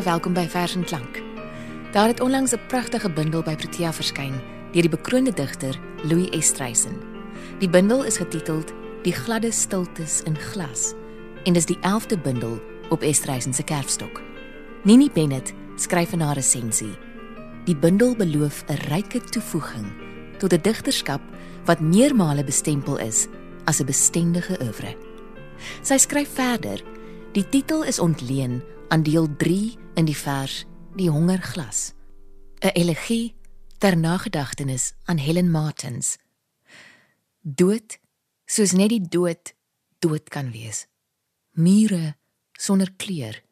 Baie welkom by Vers en Klank. Daar het onlangs 'n pragtige bundel by Protea verskyn deur die bekroonde digter Louis Estreisen. Die bundel is getiteld Die gladde stiltes in glas en dis die 11de bundel op Estreisen se kerfstok. Nini Bennett skryf in haar resensie: Die bundel beloof 'n ryke toevoeging tot 'n digterskap wat meermale bestempel is as 'n bestendige oeuvre. Sy skryf verder: Die titel is ontleen aan deel 3 in die vers Die hongerglas. 'n Elegie ter nagedagtenis aan Helen Martins. Dood soos net die dood dood kan wees. Mure sonder kleur.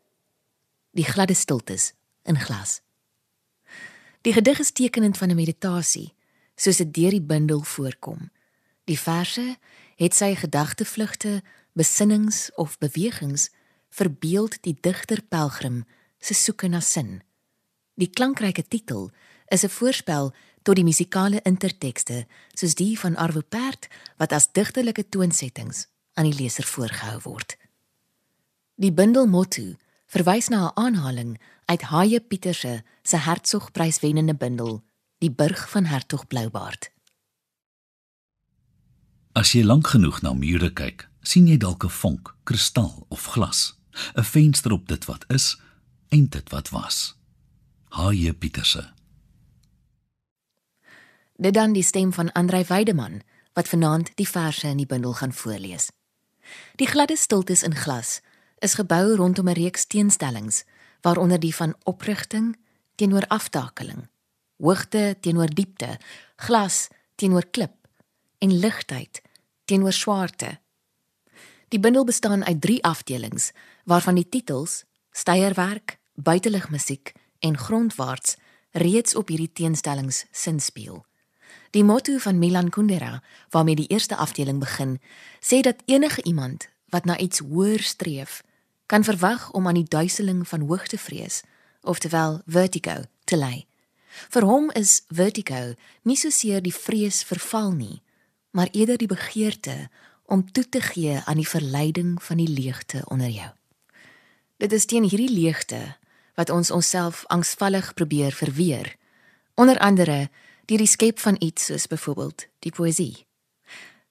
Die gladde stiltes in glas. Die gedig is tekenend van 'n meditasie, soos dit deur die bundel voorkom. Die verse het sy gedagtevlugte, besinnings of bewegings verbeeld die digter pelgrim se soeke na sin. Die klankryke titel is 'n voorspel tot die musikale intertekste soos die van Arvo Pärt wat as digterlike toonsettings aan die leser voorgehou word. Die bundel motto verwys na 'n aanhaling uit Haie Pieterse se Hertsgpryswennende bundel Die Burg van Hertog Bloubaard. As jy lank genoeg na mure kyk, sien jy dalk 'n vonk, kristal of glas. 'n venster op dit wat is en dit wat was. Haie Pieterse. Dit dan die stem van Andrei Weideman wat vanaand die verse in die bundel gaan voorlees. Die gladde stiltes in glas is gebou rondom 'n reeks teenstellings waaronder die van oprigting teenoor aftakeling, hoogte teenoor diepte, glas teenoor klip en ligtheid teenoor swaarte. Die bundel bestaan uit 3 afdelings waarvan die titels Steierwerk, Buiteligmusiek en Grondwaarts reeds op hierdie teenstellings sin speel. Die motto van Milan Kundera, waarmee die eerste afdeling begin, sê dat enige iemand wat na iets hoër streef, kan verwag om aan die duiseling van hoogtevrees, oftewel vertigo, te ly. Vir hom is vertigo nie so seer die vrees verval nie, maar eerder die begeerte om toe te gee aan die verleiding van die leegte onder jou. Dit is teen hierdie leegte wat ons onsself angsvallig probeer verweer. Onder andere deur die skep van iets soos byvoorbeeld die poësie.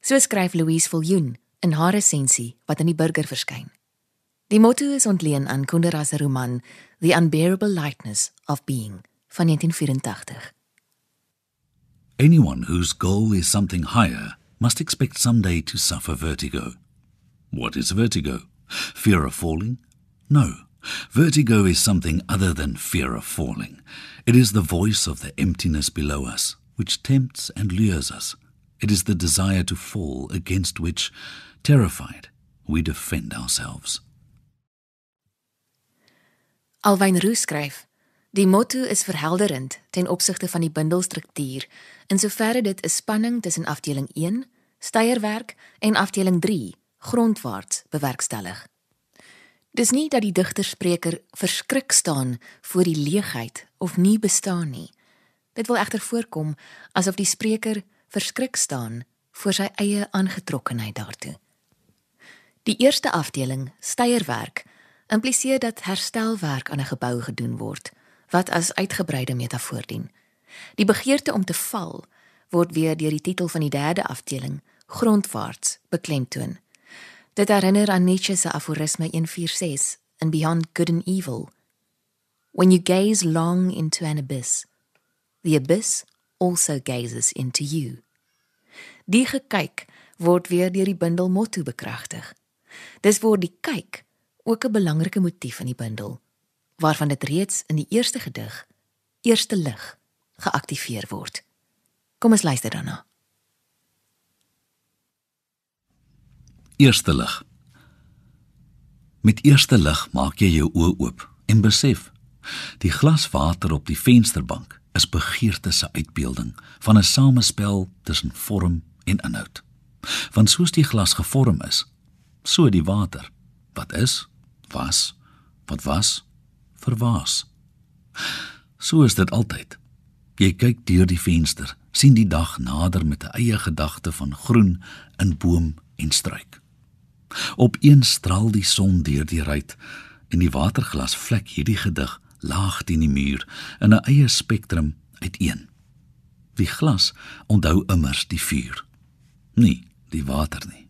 So skryf Louise Viljoen in haar resensie wat in die Burger verskyn. Die motto is ontleen aan Kundera se roman The Unbearable Lightness of Being van 1984. Anyone whose goal is something higher must expect someday to suffer vertigo. What is vertigo? Fear of falling? No. Vertigo is something other than fear of falling. It is the voice of the emptiness below us, which tempts and lures us. It is the desire to fall against which, terrified, we defend ourselves. Alwyn Roos skryf: Die motto is verhelderend ten opsigte van die bundelstruktuur, in soverre dit 'n spanning tussen afdeling 1, steierwerk en afdeling 3, grondwaarts bewerkstellig. Dis nie dat die digterspreker verskrik staan voor die leegheid of nie bestaan nie. Dit wil egter voorkom asof die spreker verskrik staan voor sy eie aangetrokkenheid daartoe. Die eerste afdeling, steierwerk, impliseer dat herstelwerk aan 'n gebou gedoen word wat as uitgebreide metafoor dien. Die begeerte om te val word weer deur die titel van die derde afdeling, grondwaarts, beklemtoon. Dit herinner aan Nietzsche se aforisme 146 in Beyond Good and Evil. When you gaze long into an abyss, the abyss also gazes into you. Die gekyk word weer deur die bundel motto bekragtig. Dis word die kyk ook 'n belangrike motief in die bundel waarvan dit reeds in die eerste gedig eerste lig geaktiveer word. Kom ons luister daarna. Eerste lig. Met eerste lig maak jy jou oë oop en besef die glaswater op die vensterbank is begeerte se uitbeelding van 'n samespel tussen vorm en inhoud. Want soos die glas gevorm is, so die water wat is, was, wat was, verwaas. So is dit altyd. Jy kyk deur die venster, sien die dag nader met 'n eie gedagte van groen in boom en struik. Op een straal die son deur die ruit en die waterglas vlek hierdie gedig laag teen die muur in 'n eie spektrum uiteen. Die glas onthou immers die vuur, nie die water nie.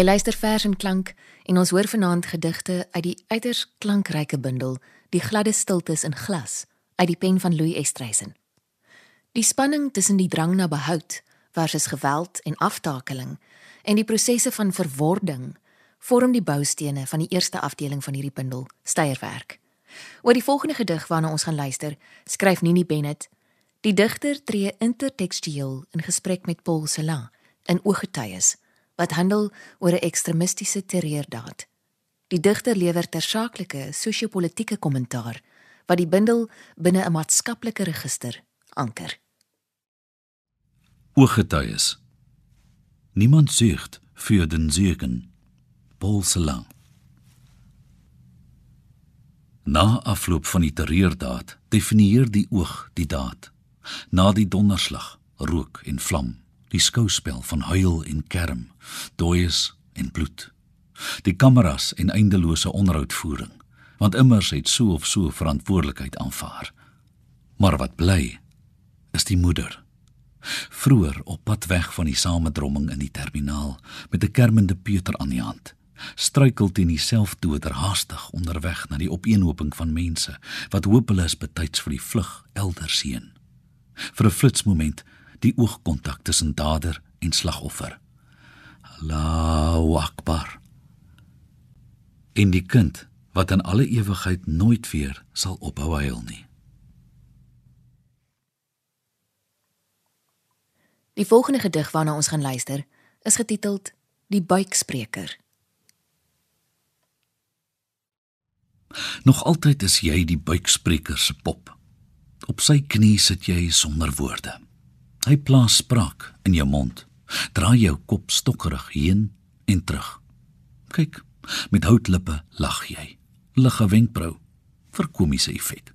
Jy luister vers en klank en ons hoor vanaand gedigte uit die uiters klankryke bundel Die gladde stiltes in glas uit die pen van Louis Estreisen. Die spanning tussen die drang na behoud versus geweld en aftakeling en die prosesse van verwording vorm die boustene van die eerste afdeling van hierdie bundel, Steyerwerk. Oor die volgende gedig waarna ons gaan luister, skryf Nini Bennett: Die digter tree intertekstueel in gesprek met Paul Celan in Ooggetuies wat handel oor 'n ekstremistiese terreurdaad. Die digter lewer tersaaklike sosio-politieke kommentaar wat die bundel binne 'n maatskaplike register anker. Ooggetuies. Niemand sucht für den Segen. Paul Celan. Na afloop van die terreurdaad definieer die oog die daad. Na die donderslag, rook en vlam die skouspel van huil en kerm, dooies en bloed. Die kameras en eindelose onderhoudvoering, want immers het so of so verantwoordelikheid aanvaar. Maar wat bly is die moeder. Vroer op pad weg van die samedromming in die terminaal met 'n kermende Pieter aan die hand, struikel teen die selfdoder haastig onderweg na die opeenhoping van mense wat hopeloos betyds vir die vlug elders heen. Vir 'n flitsmoment die oogkontak tussen dader en slagoffer. Allahu Akbar. En die kind wat in alle ewigheid nooit weer sal ophou huil nie. Die volgende gedig waarna ons gaan luister, is getiteld Die buikspreker. Nog altyd is jy die buikspreker se pop. Op sy knie sit jy sonder woorde. Hy plaas spraak in jou mond. Draai jou kop stokkerig heen en terug. Kyk, met houtlippe lag jy. Lig 'n wenkbrau vir komiese effek.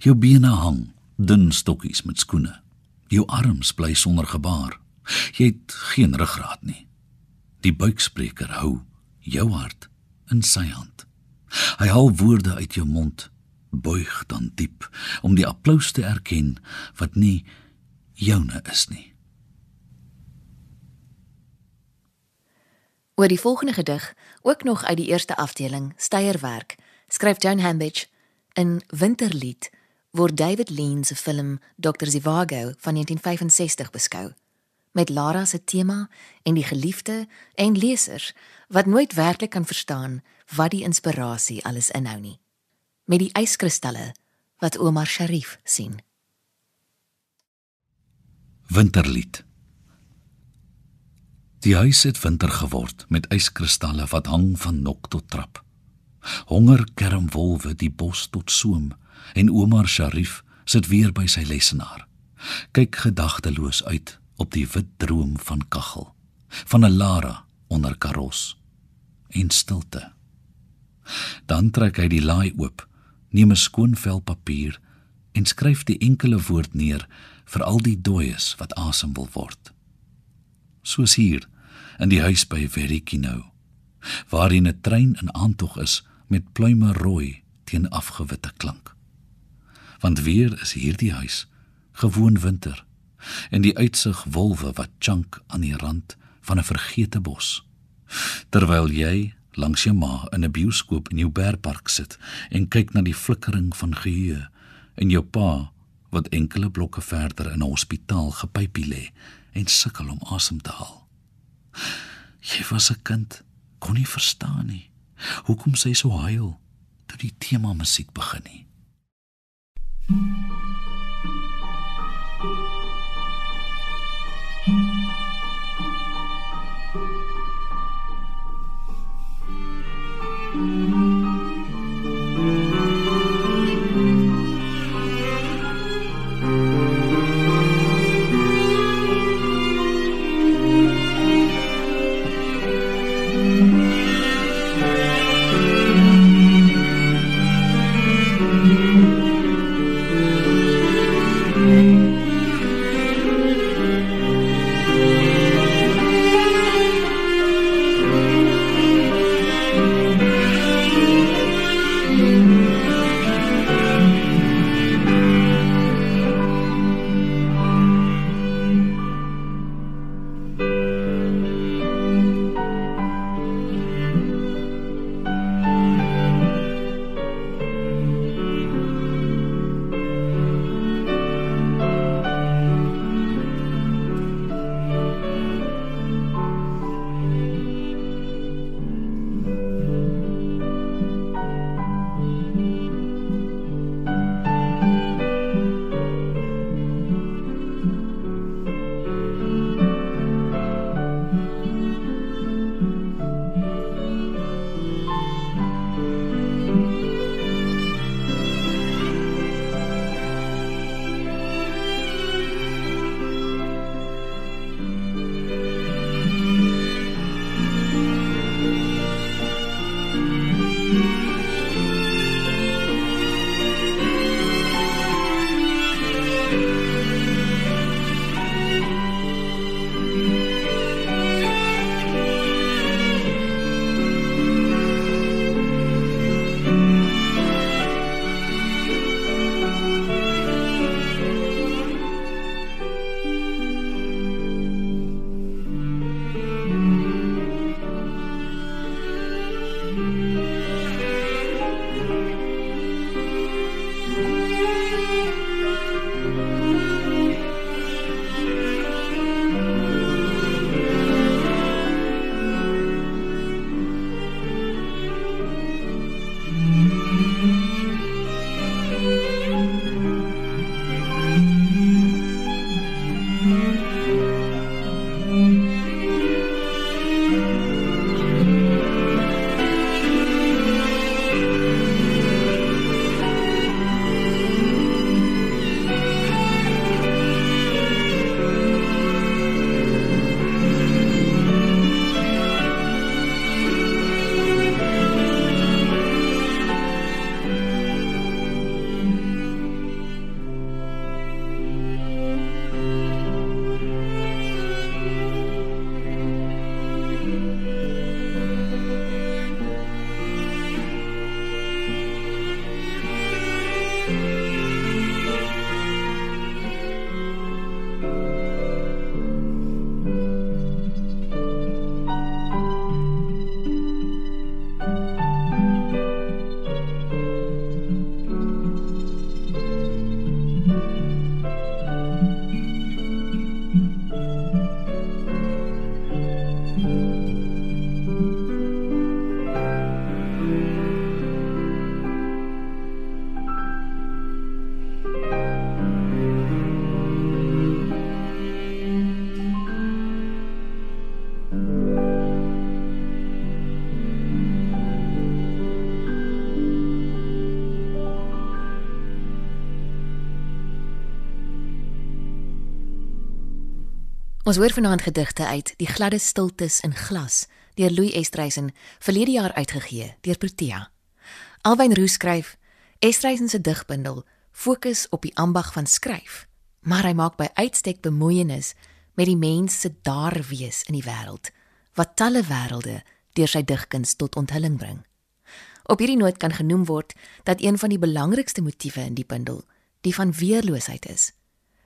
Jou bene hang, dun stokkies met skoene. Jou arms bly sonder gebaar. Jy het geen ruggraat nie. Die buikspreker hou jou hart in sy hand. Hy haal woorde uit jou mond, buig dan diep om die applous te erken wat nie joune is nie. Oor die volgende gedig, ook nog uit die eerste afdeling, Steierwerk, skryf Joan Hambidge in Winterlied word David Lean se film Dr. Zivago van 1965 beskou met Lara se tema en die geliefde en lesers wat nooit werklik kan verstaan wat die inspirasie alles inhou nie. Met die yskristalle wat Omar Sharif sien. Winterlied Die huis het winter geword met yskristalle wat hang van nok tot trap. Honger kerm wolwe die bos tot soem en Omar Sharif sit weer by sy lesenaar. Kyk gedagteloos uit op die wit droom van kaggel van 'n Lara onder karos en stilte. Dan trek hy die laai oop, neem 'n skoon vel papier en skryf die enkele woord neer vir al die dooies wat asem wil word. Soos hier in die huis by Verikino, waar 'n trein in aantog is met pluime rooi teen afgewitte klank. Want weer is hierdie huis gewoon winter en die uitsig wolwe wat chunk aan die rand van 'n vergete bos. Terwyl jy langs jou ma in 'n bioskoop in jou bergpark sit en kyk na die flikkering van geheue en jou pa wat enkele blokke verder in 'n hospitaal gepypie lê en sukkel om asem te haal. Jy was 'n kind, kon nie verstaan nie hoekom sy so huil toe die tema musiek begin nie. Ons hoor vanaand gedigte uit Die gladde stiltes in glas deur Louis Estreisen verlede jaar uitgegee deur Protea. Alwyn Roos skryf Estreisen se digbundel fokus op die ambag van skryf, maar hy maak by uitstek bemoeienis met die mens se daar wees in die wêreld wat talle wêrelde deur sy digkuns tot onthulling bring. Op hierdie noot kan genoem word dat een van die belangrikste motiewe in die bundel die van weerloosheid is.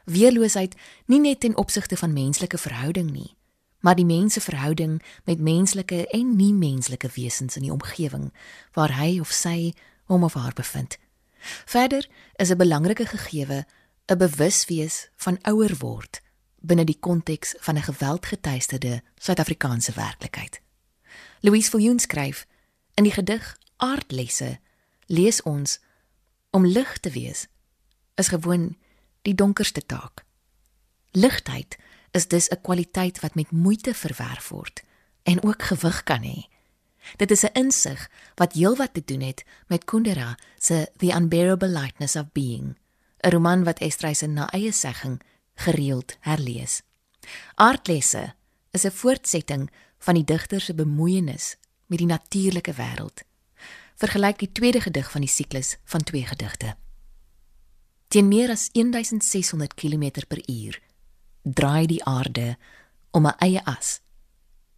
Weerloosheid nie net ten opsigte van menslike verhouding nie, maar die mens se verhouding met menslike en nie menslike wesens in die omgewing waar hy of sy hom of haar bevind. Verder is 'n belangrike gegewe 'n bewuswees van ouer word binne die konteks van 'n geweldgetuisterde Suid-Afrikaanse werklikheid. Louise Viljoen skryf in die gedig Aardlesse lees ons om lig te wees is gewoon die donkerste taak. Ligtheid is dus 'n kwaliteit wat met moeite verwerf word en ook gewig kan hê. Dit is 'n insig wat heelwat te doen het met Kundera se The Unbearable Lightness of Being, 'n roman wat Estreisen na eie segging gereeld herlees. Aardlesse is 'n voortsetting van die digter se bemoeienis met die natuurlike wêreld. Vergelyk die tweede gedig van die siklus van twee gedigte. Teen meer as 1600 km/h draai die aarde om 'n eie as.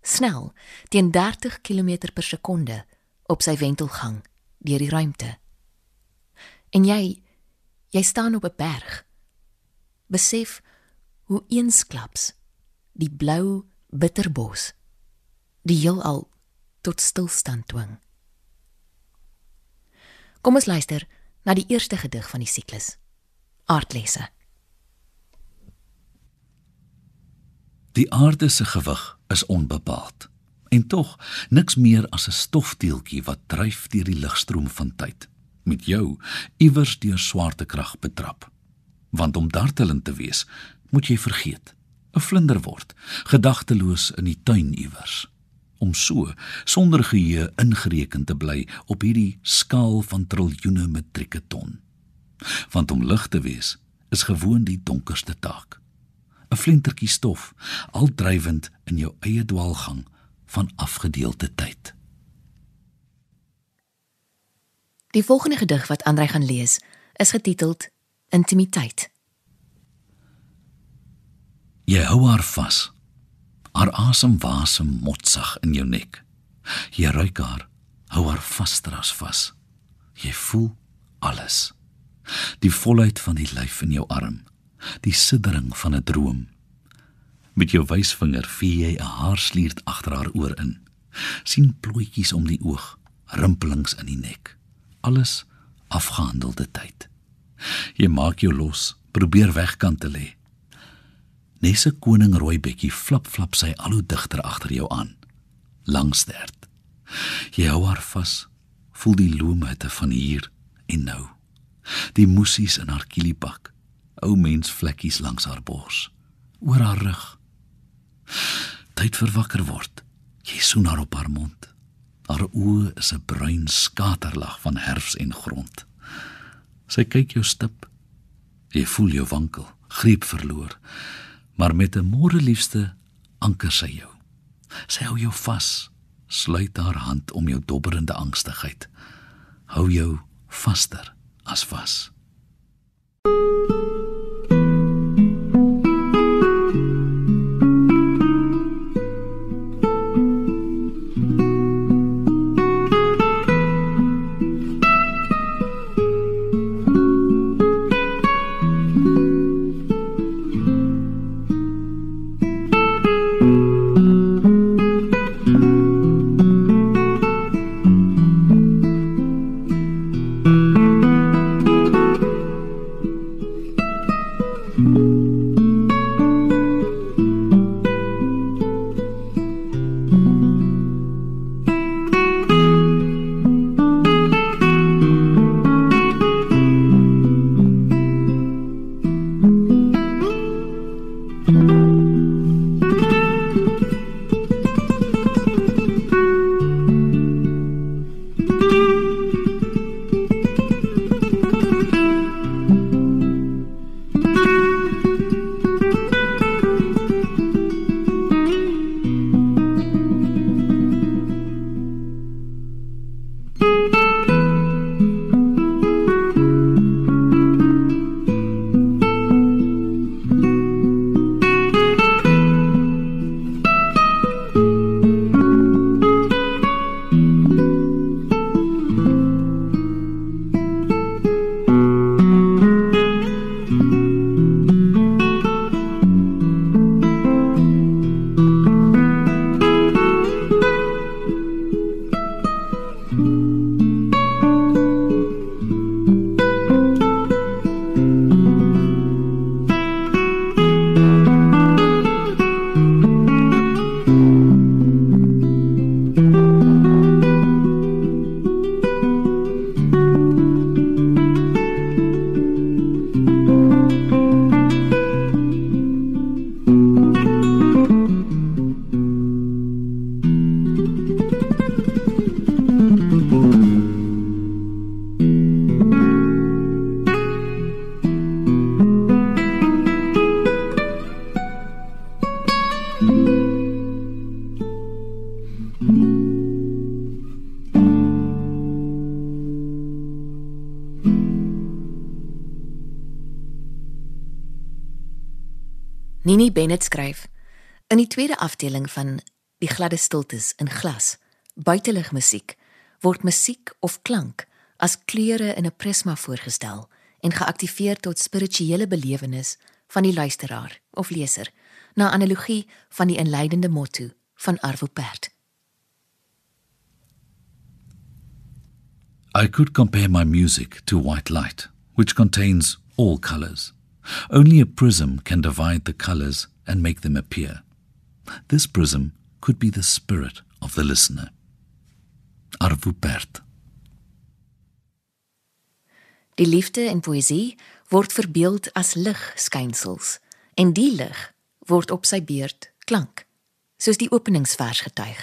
Snel, teen 30 km/s op sy wentelgang deur die ruimte. En jy, jy staan op 'n berg. Besef hoe eensklaps die blou bitterbos die heelal tot stilstand dwing. Kom ons luister na die eerste gedig van die siklus. Aardlesse. Die aarde se gewig is onbepaald en tog niks meer as 'n stofdeeltjie wat dryf deur die ligstroom van tyd met jou iewers deur swaartekrag betrap. Want om dartelend te wees, moet jy vergeet, 'n vlinder word, gedagteloos in die tuin iewers om so sonder geheue ingereken te bly op hierdie skaal van triljoene metrieke ton. Want om lig te wees is gewoon die donkerste taak. 'n Flintertjie stof, al drywend in jou eie dwaalgang van afgedeelde tyd. Die volgende gedig wat Andrei gaan lees, is getiteld Intimiteit. Jy hou haar vas Haar asem wasem motsig in jou nek. Jy ruik haar, hou haar vaster as vas. Jy voel alles. Die volheid van die lyf in jou arm, die siddering van 'n droom. Met jou wysvinger vee jy 'n haarsliert agter haar oor in. sien plooitjies om die oog, rimpelings in die nek. Alles afgehandelde tyd. Jy maak jou los, probeer wegkant te lê. Nesse koning Rooibekkie flap flap sy al hoe digter agter jou aan. Langstert. Jy hou haar vas. Voel die loomhitte van hier en nou. Die musies in haar kielipak. Ou mens vlekkies langs haar bors. Oor haar rug. Tyd vir wakker word. Jy soen haar op haar mond. Haar oë is 'n bruin skaterlag van herfs en grond. Sy kyk jou stip. Jy voel jou wankel, greep verloor maar met 'n môre liefste anker sy jou. Sy hou jou vas, sluit haar hand om jou dobberende angstigheid. Hou jou vaster as vas. Tweede afdeling van Die gladde stiltes in glas, buitelug musiek, word musiek of klank as kleure in 'n prisma voorgestel en geaktiveer tot spirituele belewenis van die luisteraar of leser, na analogie van die inleidende motto van Arvo Pärt. I could compare my music to white light, which contains all colors. Only a prism can divide the colors and make them appear. This prism could be the spirit of the listener. Arvo Pärt. Die liefde in poësie word verbeeld as ligskynsels en die lig word op sy beurt klank, soos die openingsvers getuig.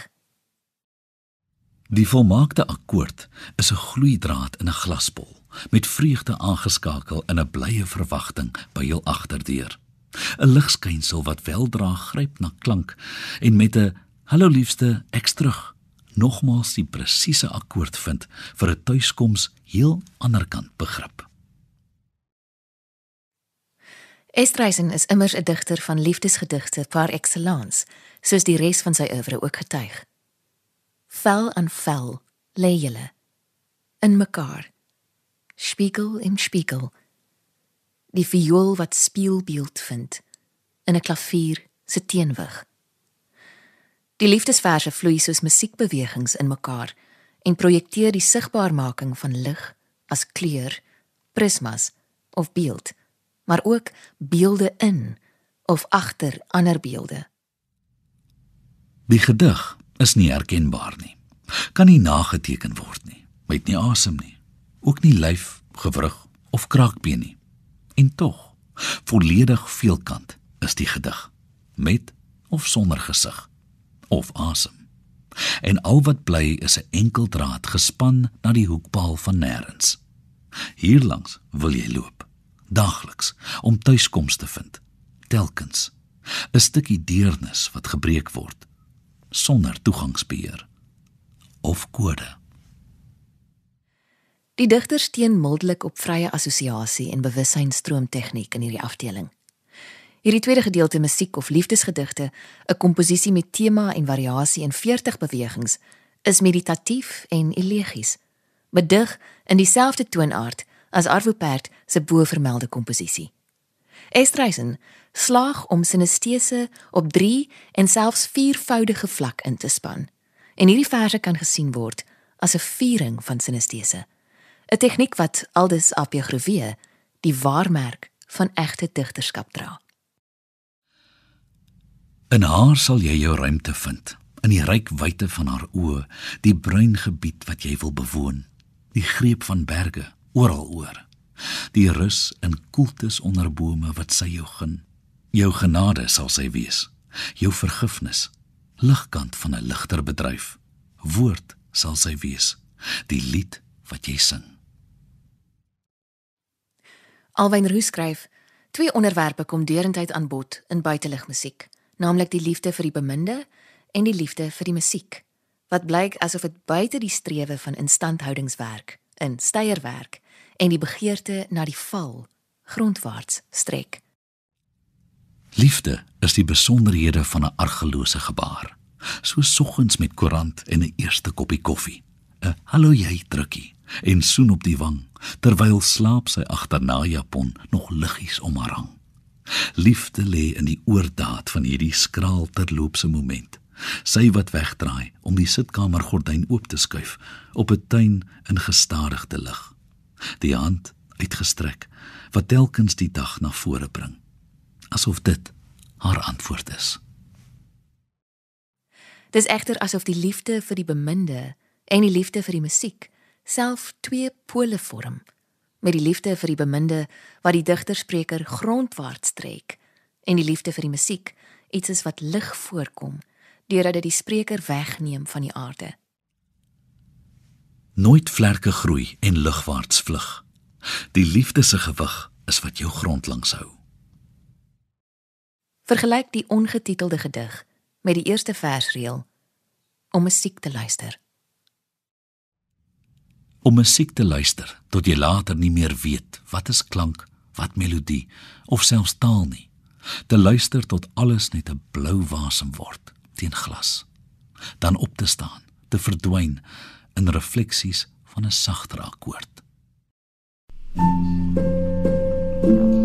Die volmaakte akkoord is 'n gloeidraad in 'n glasbol met vreugde aangeskakel in 'n blye verwagting by jou agterdeur. 'n Ligskynsel wat weldra gryp na klank en met 'n hallo liefste ek's terug nogmaals die presiese akkoord vind vir 'n tuiskoms heel ander kant begrip. Estreisen is immers 'n digter van liefdesgedigte par excellence, soos die res van sy oeuvre ook getuig. Vel aan vel lê julle in mekaar. Spiegel in spiegel. Die viool wat spieelbeeld vind in 'n klavier se teenwig. Die liefdesverse vloei soos musiekbewegings in mekaar en projekteer die sigbaarmaking van lig as kleur, prismas of beeld, maar ook beelde in of agter ander beelde. Die gedig is nie herkenbaar nie. Kan nie nageteken word nie. Met nie asem nie. Ook nie lyf, gewrig of kraakbeen nie. En tog, volledig veelkant is die gedig met of sonder gesig of asem. En al wat bly is 'n enkel draad gespan na die hoekpaal van nêrens. Hierlangs wil jy loop, dagliks om tuiskoms te vind. Telkens 'n stukkie deernis wat gebreek word sonder toegangsbeheer of kode. Die digter steun mildelik op vrye assosiasie en bewussynsstroom tegniek in hierdie afdeling. Hierdie tweede gedeelte musiek of liefdesgedigte, 'n komposisie met tema en variasie in 40 bewegings, is meditatief en elegies. Bedig in dieselfde toonaard as Arvo Pärt se bovermelde komposisie. Estreisen slaag om sinestese op 3 en selfs 4voudige vlak in te span. En hierdie verse kan gesien word as 'n viering van sinestese. 'n Tegniek wat aldus apiografie die waarmerk van egte digterskap dra. In haar sal jy jou ruimte vind, in die ryk wyte van haar oë, die bruin gebied wat jy wil bewoon, die greep van berge oral oor. Die rus in koeltes onder bome wat sy jou gun. Jou genade sal sy wees, jou vergifnis, ligkant van 'n ligter bedryf. Woord sal sy wees, die lied wat jy sing. Alwyn Roos skryf: Twee onderwerpe kom deurentyd aan bod in buitelug musiek naamlik die liefde vir die beminde en die liefde vir die musiek wat blyk asof dit buite die strewe van instandhoudingswerk in steierwerk en die begeerte na die val grondwaarts strek. Liefde is die besonderhede van 'n argelose gebaar so soggens met koerant en 'n eerste koppie koffie 'n hallo jy drukkie en soen op die wang terwyl slaap sy agterna japon nog liggies om haar hang Liefde lê in die oordaat van hierdie skraal terloopse moment. Sy wat wegdraai om die sitkamer gordyn oop te skuif op 'n tuin in gestadigde lig. Die hand uitgestrek wat telkens die dag na vore bring. Asof dit haar antwoord is. Dis egter asof die liefde vir die beminde en die liefde vir die musiek self twee pole vorm met die liefde vir die beminde wat die digterspreker grondwaarts trek en die liefde vir die musiek iets is wat lig voorkom deurdat dit die spreker wegneem van die aarde. Nooit vlerke groei en lugwaarts vlug. Die liefde se gewig is wat jou grond langs hou. Vergelyk die ongetitelde gedig met die eerste versreël om musiek te luister. Om musiek te luister tot jy later nie meer weet wat is klank, wat melodie of selfs taal nie. Te luister tot alles net 'n blou wasem word teen glas. Dan op te staan, te verdwyn in refleksies van 'n sagter akkoord. thank you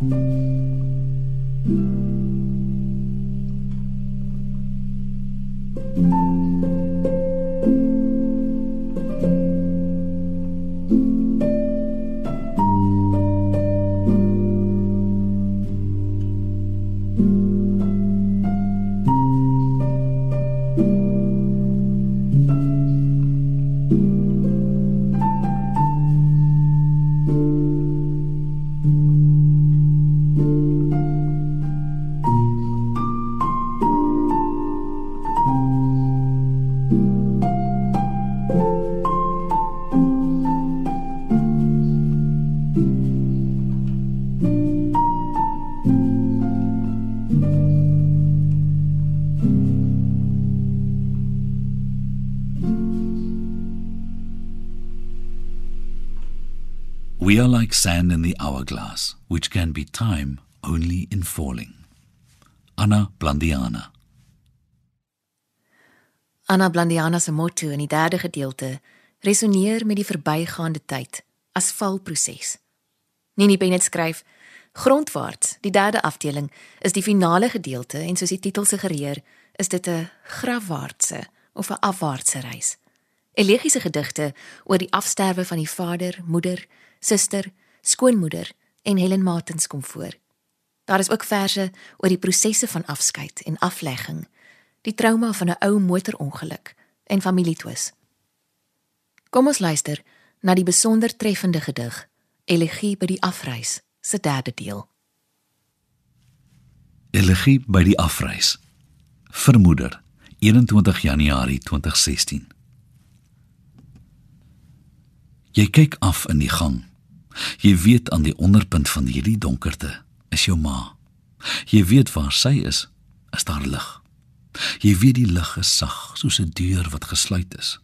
Música like sand in the hourglass, which can be time only in falling. Anna Blandiana. Anna Blandiana se motto in die derde gedeelte resoneer met die verbygaande tyd as valproses. Nini Bennett skryf: Grondwaarts, die derde afdeling, is die finale gedeelte en soos die titel suggereer, is dit 'n grafwaartse of 'n afwaartse reis. Elegiese gedigte oor die afsterwe van die vader, moeder, suster, skoonmoeder en Helen Martins kom voor. Daar is ook verse oor die prosesse van afskeid en aflegging, die trauma van 'n ou motorongeluk en familietwis. Kom ons luister na die besonder treffende gedig Elegie by die afreis se derde deel. Elegie by die afreis. Vermoeder 21 Januarie 2016. Jy kyk af in die gang Jy weet aan die onderpunt van hierdie donkerte is jou ma. Jy weet waar sy is, is daar lig. Jy weet die lig is sag soos 'n deur wat gesluit is.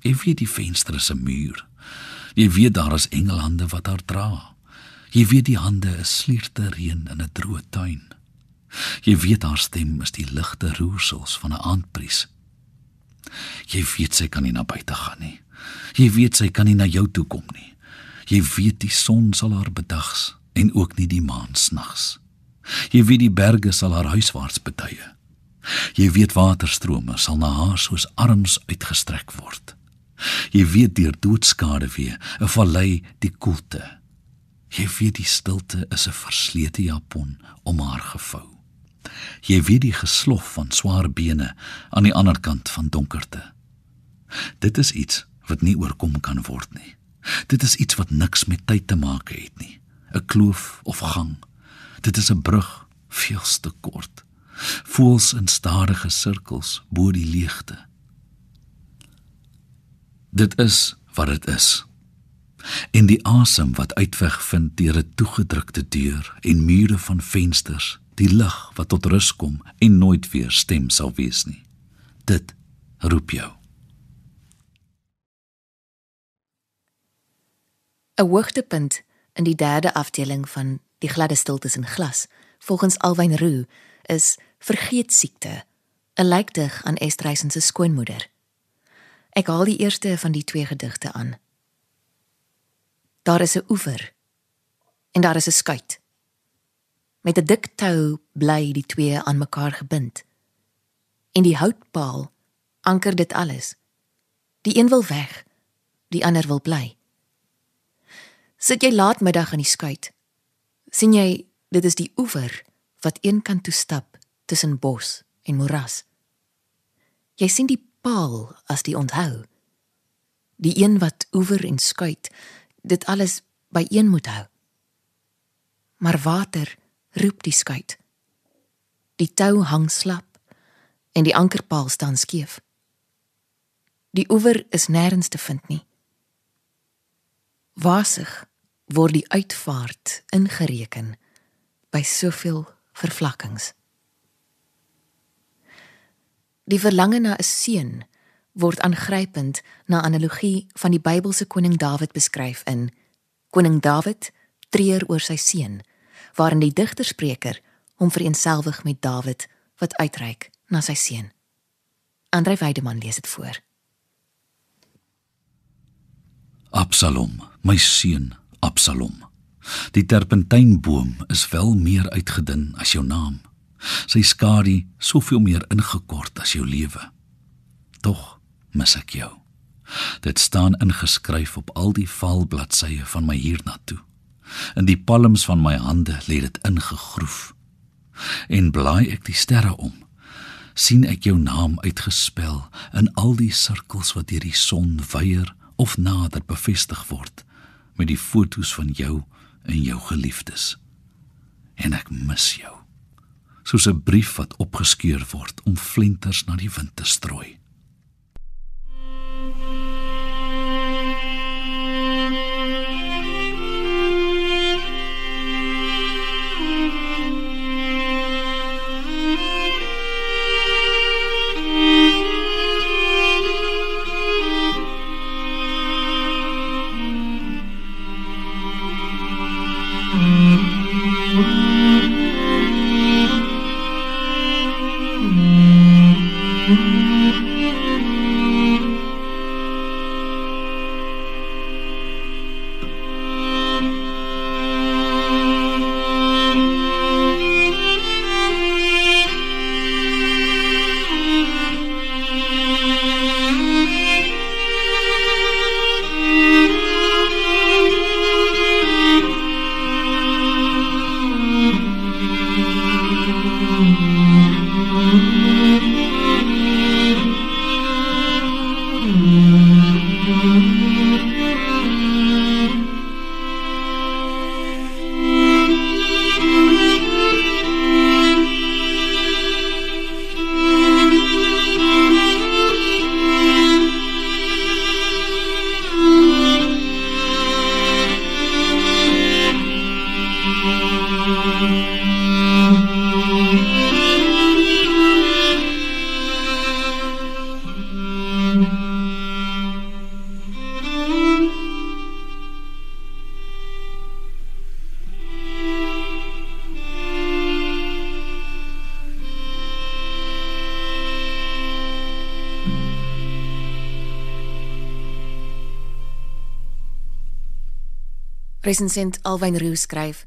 Jy weet die venster is 'n muur. Jy weet daar is engelhande wat haar dra. Jy weet die hande is slierte reën in 'n droë tuin. Jy weet haar stem is die ligte roersels van 'n aandbries. Jy weet sy kan nie na buite gaan nie. Jy weet sy kan nie na jou toe kom nie. Jy weet die son sal haar bedags en ook nie die maan snags. Jy weet die berge sal haar huiswaarts betuie. Jy weet waterstrome sal na haar soos arms uitgestrek word. Jy weet deur doodskade weer 'n vallei die koelte. Jy weet die stilte is 'n verslete japon om haar gevou. Jy weet die geslof van swaar bene aan die ander kant van donkerte. Dit is iets wat nie oorkom kan word nie. Dit is iets wat niks met tyd te maak het nie. 'n Kloof of gang. Dit is 'n brug, veel te kort. Voels in stadige sirkels bo die leegte. Dit is wat dit is. En die asem wat uitweg vind deur 'n toegedrukte deur en mure van vensters, die lig wat tot rus kom en nooit weer stem sal wees nie. Dit roep jou. 'n Hoogtepunt in die derde afdeling van Die gladde stiltes in glas, volgens Alwyn Roo, is Vergeet siekte, 'n lijkdig aan Estreisen se skoonmoeder. Ek haal die eerste van die twee gedigte aan. Daar is 'n oewer en daar is 'n skuit. Met 'n dik tou bly die twee aan mekaar gebind. En die houtpaal anker dit alles. Die een wil weg, die ander wil bly. Sit jy laatmiddag in die skuit, sien jy dit is die oewer wat een kant toe stap tussen bos en moeras. Jy sien die paal as die onthou. Die een wat oewer en skuit dit alles by een moet hou. Maar water roep die skuit. Die tou hang slap en die ankerpaal staan skeef. Die oewer is nêrens te vind nie. Wasig word die uitvaart ingereken by soveel vervlakkings. Die verlange na 'n seun word aangrypend na analogie van die Bybelse koning Dawid beskryf in Koning Dawid treur oor sy seun, waarin die digterspreker hom vereenselwig met Dawid wat uitreik na sy seun. Andrei Weideman lees dit voor. Absalom, my seun, Absalom. Die terpentynboom is wel meer uitgedun as jou naam. Sy skadu soveel meer ingekort as jou lewe. Tog mis ek jou. Dit staan ingeskryf op al die val bladsye van my hiernatoe. In die palms van my hande lê dit ingegroef. En blaai ek die sterre om, sien ek jou naam uitgespel in al die sirkels wat deur die son weier of nader bevestig word met die fotos van jou en jou geliefdes. En ek mis jou. Soos 'n brief wat opgeskeur word om flenters na die wind te strooi. Resensent Alwyn Roo skryf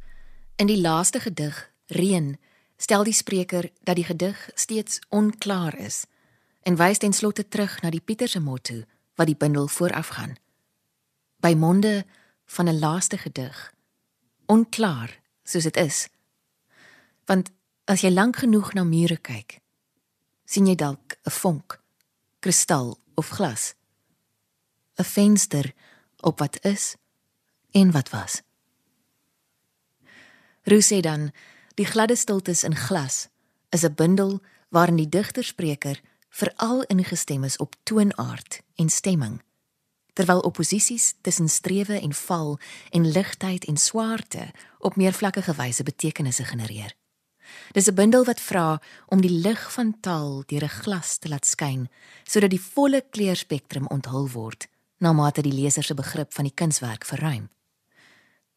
in die laaste gedig Reën stel die spreker dat die gedig steeds onklaar is en wys ten slotte terug na die Pieterse motto wat die bundel voorafgaan. By monde van 'n laaste gedig onklaar soos dit is. Want as jy lank genoeg na mure kyk, sien jy dalk 'n vonk, kristal of glas. 'n Venster op wat is en wat was. Roo sê dan Die gladde stiltes in glas is 'n bundel waarin die digterspreker veral ingestem is op toonaard en stemming. Terwyl opposisies tussen strewe en val en ligtheid en swaarte op meer vlakkige wyse betekenisse genereer. Dis 'n bundel wat vra om die lig van taal deur 'n glas te laat skyn sodat die volle kleurspektrum onthul word na mate die leser se begrip van die kunswerk verruim.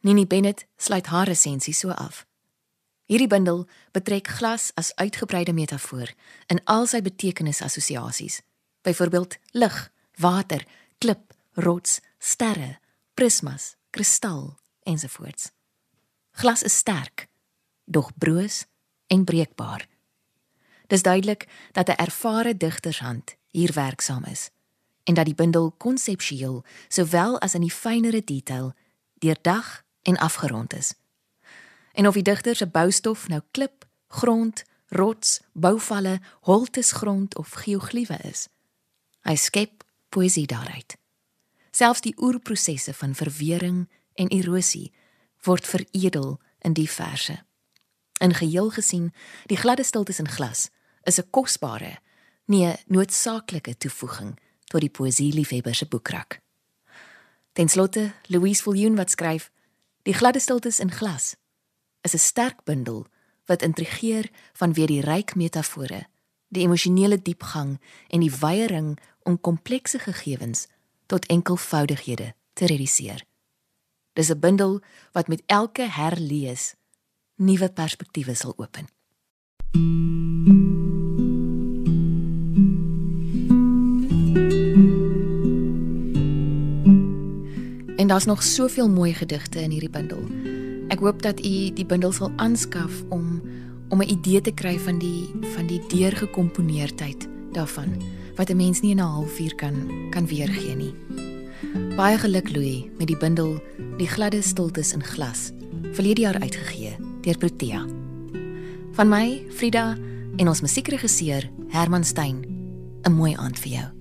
Nini Bennett sluit haar resensie so af. Hierdie bundel betrek glas as uitgebreide metafoor in al sy betekenisassosiasies. Byvoorbeeld lig, water, klip, rots, sterre, prismas, kristal ensovoorts. Glas is sterk, dog broos en breekbaar. Dis duidelik dat 'n ervare digtershand hier werksaam is en dat die bundel konseptueel sowel as in die fynere detail deurdag en afgerond is. En of die digter se boustof nou klip, grond, rots, bouvalle, holtesgrond of geogliewe is, hy skep poësie daaruit. Selfs die oerprosesse van verwering en erosie word veredel in die verse. In geheel gesien, die gladde stiltes in glas is 'n kosbare, nee, noodsaaklike toevoeging tot die poësieliefhebber se boekrak. Ten slotte, Louise Viljoen wat skryf: Die gladde stiltes in glas is 'n sterk bundel wat intrigeer vanweë die ryk metafore, die emosionele diepgang en die weiering om komplekse gegevens tot enkelvoudighede te reduseer. Dis 'n bundel wat met elke herlees nuwe perspektiewe sal open. En daar's nog soveel mooi gedigte in hierdie bundel. Ek hoop dat u die bundel sal aanskaf om om 'n idee te kry van die van die deurgekomponeerdheid daarvan wat 'n mens nie in 'n halfuur kan kan weergee nie. Baie geluk Louis met die bundel Die gladde stiltes in glas, verlede jaar uitgegee deur Protea. Van my, Frida en ons musiekregisseur Herman Stein. 'n Mooi aand vir jou.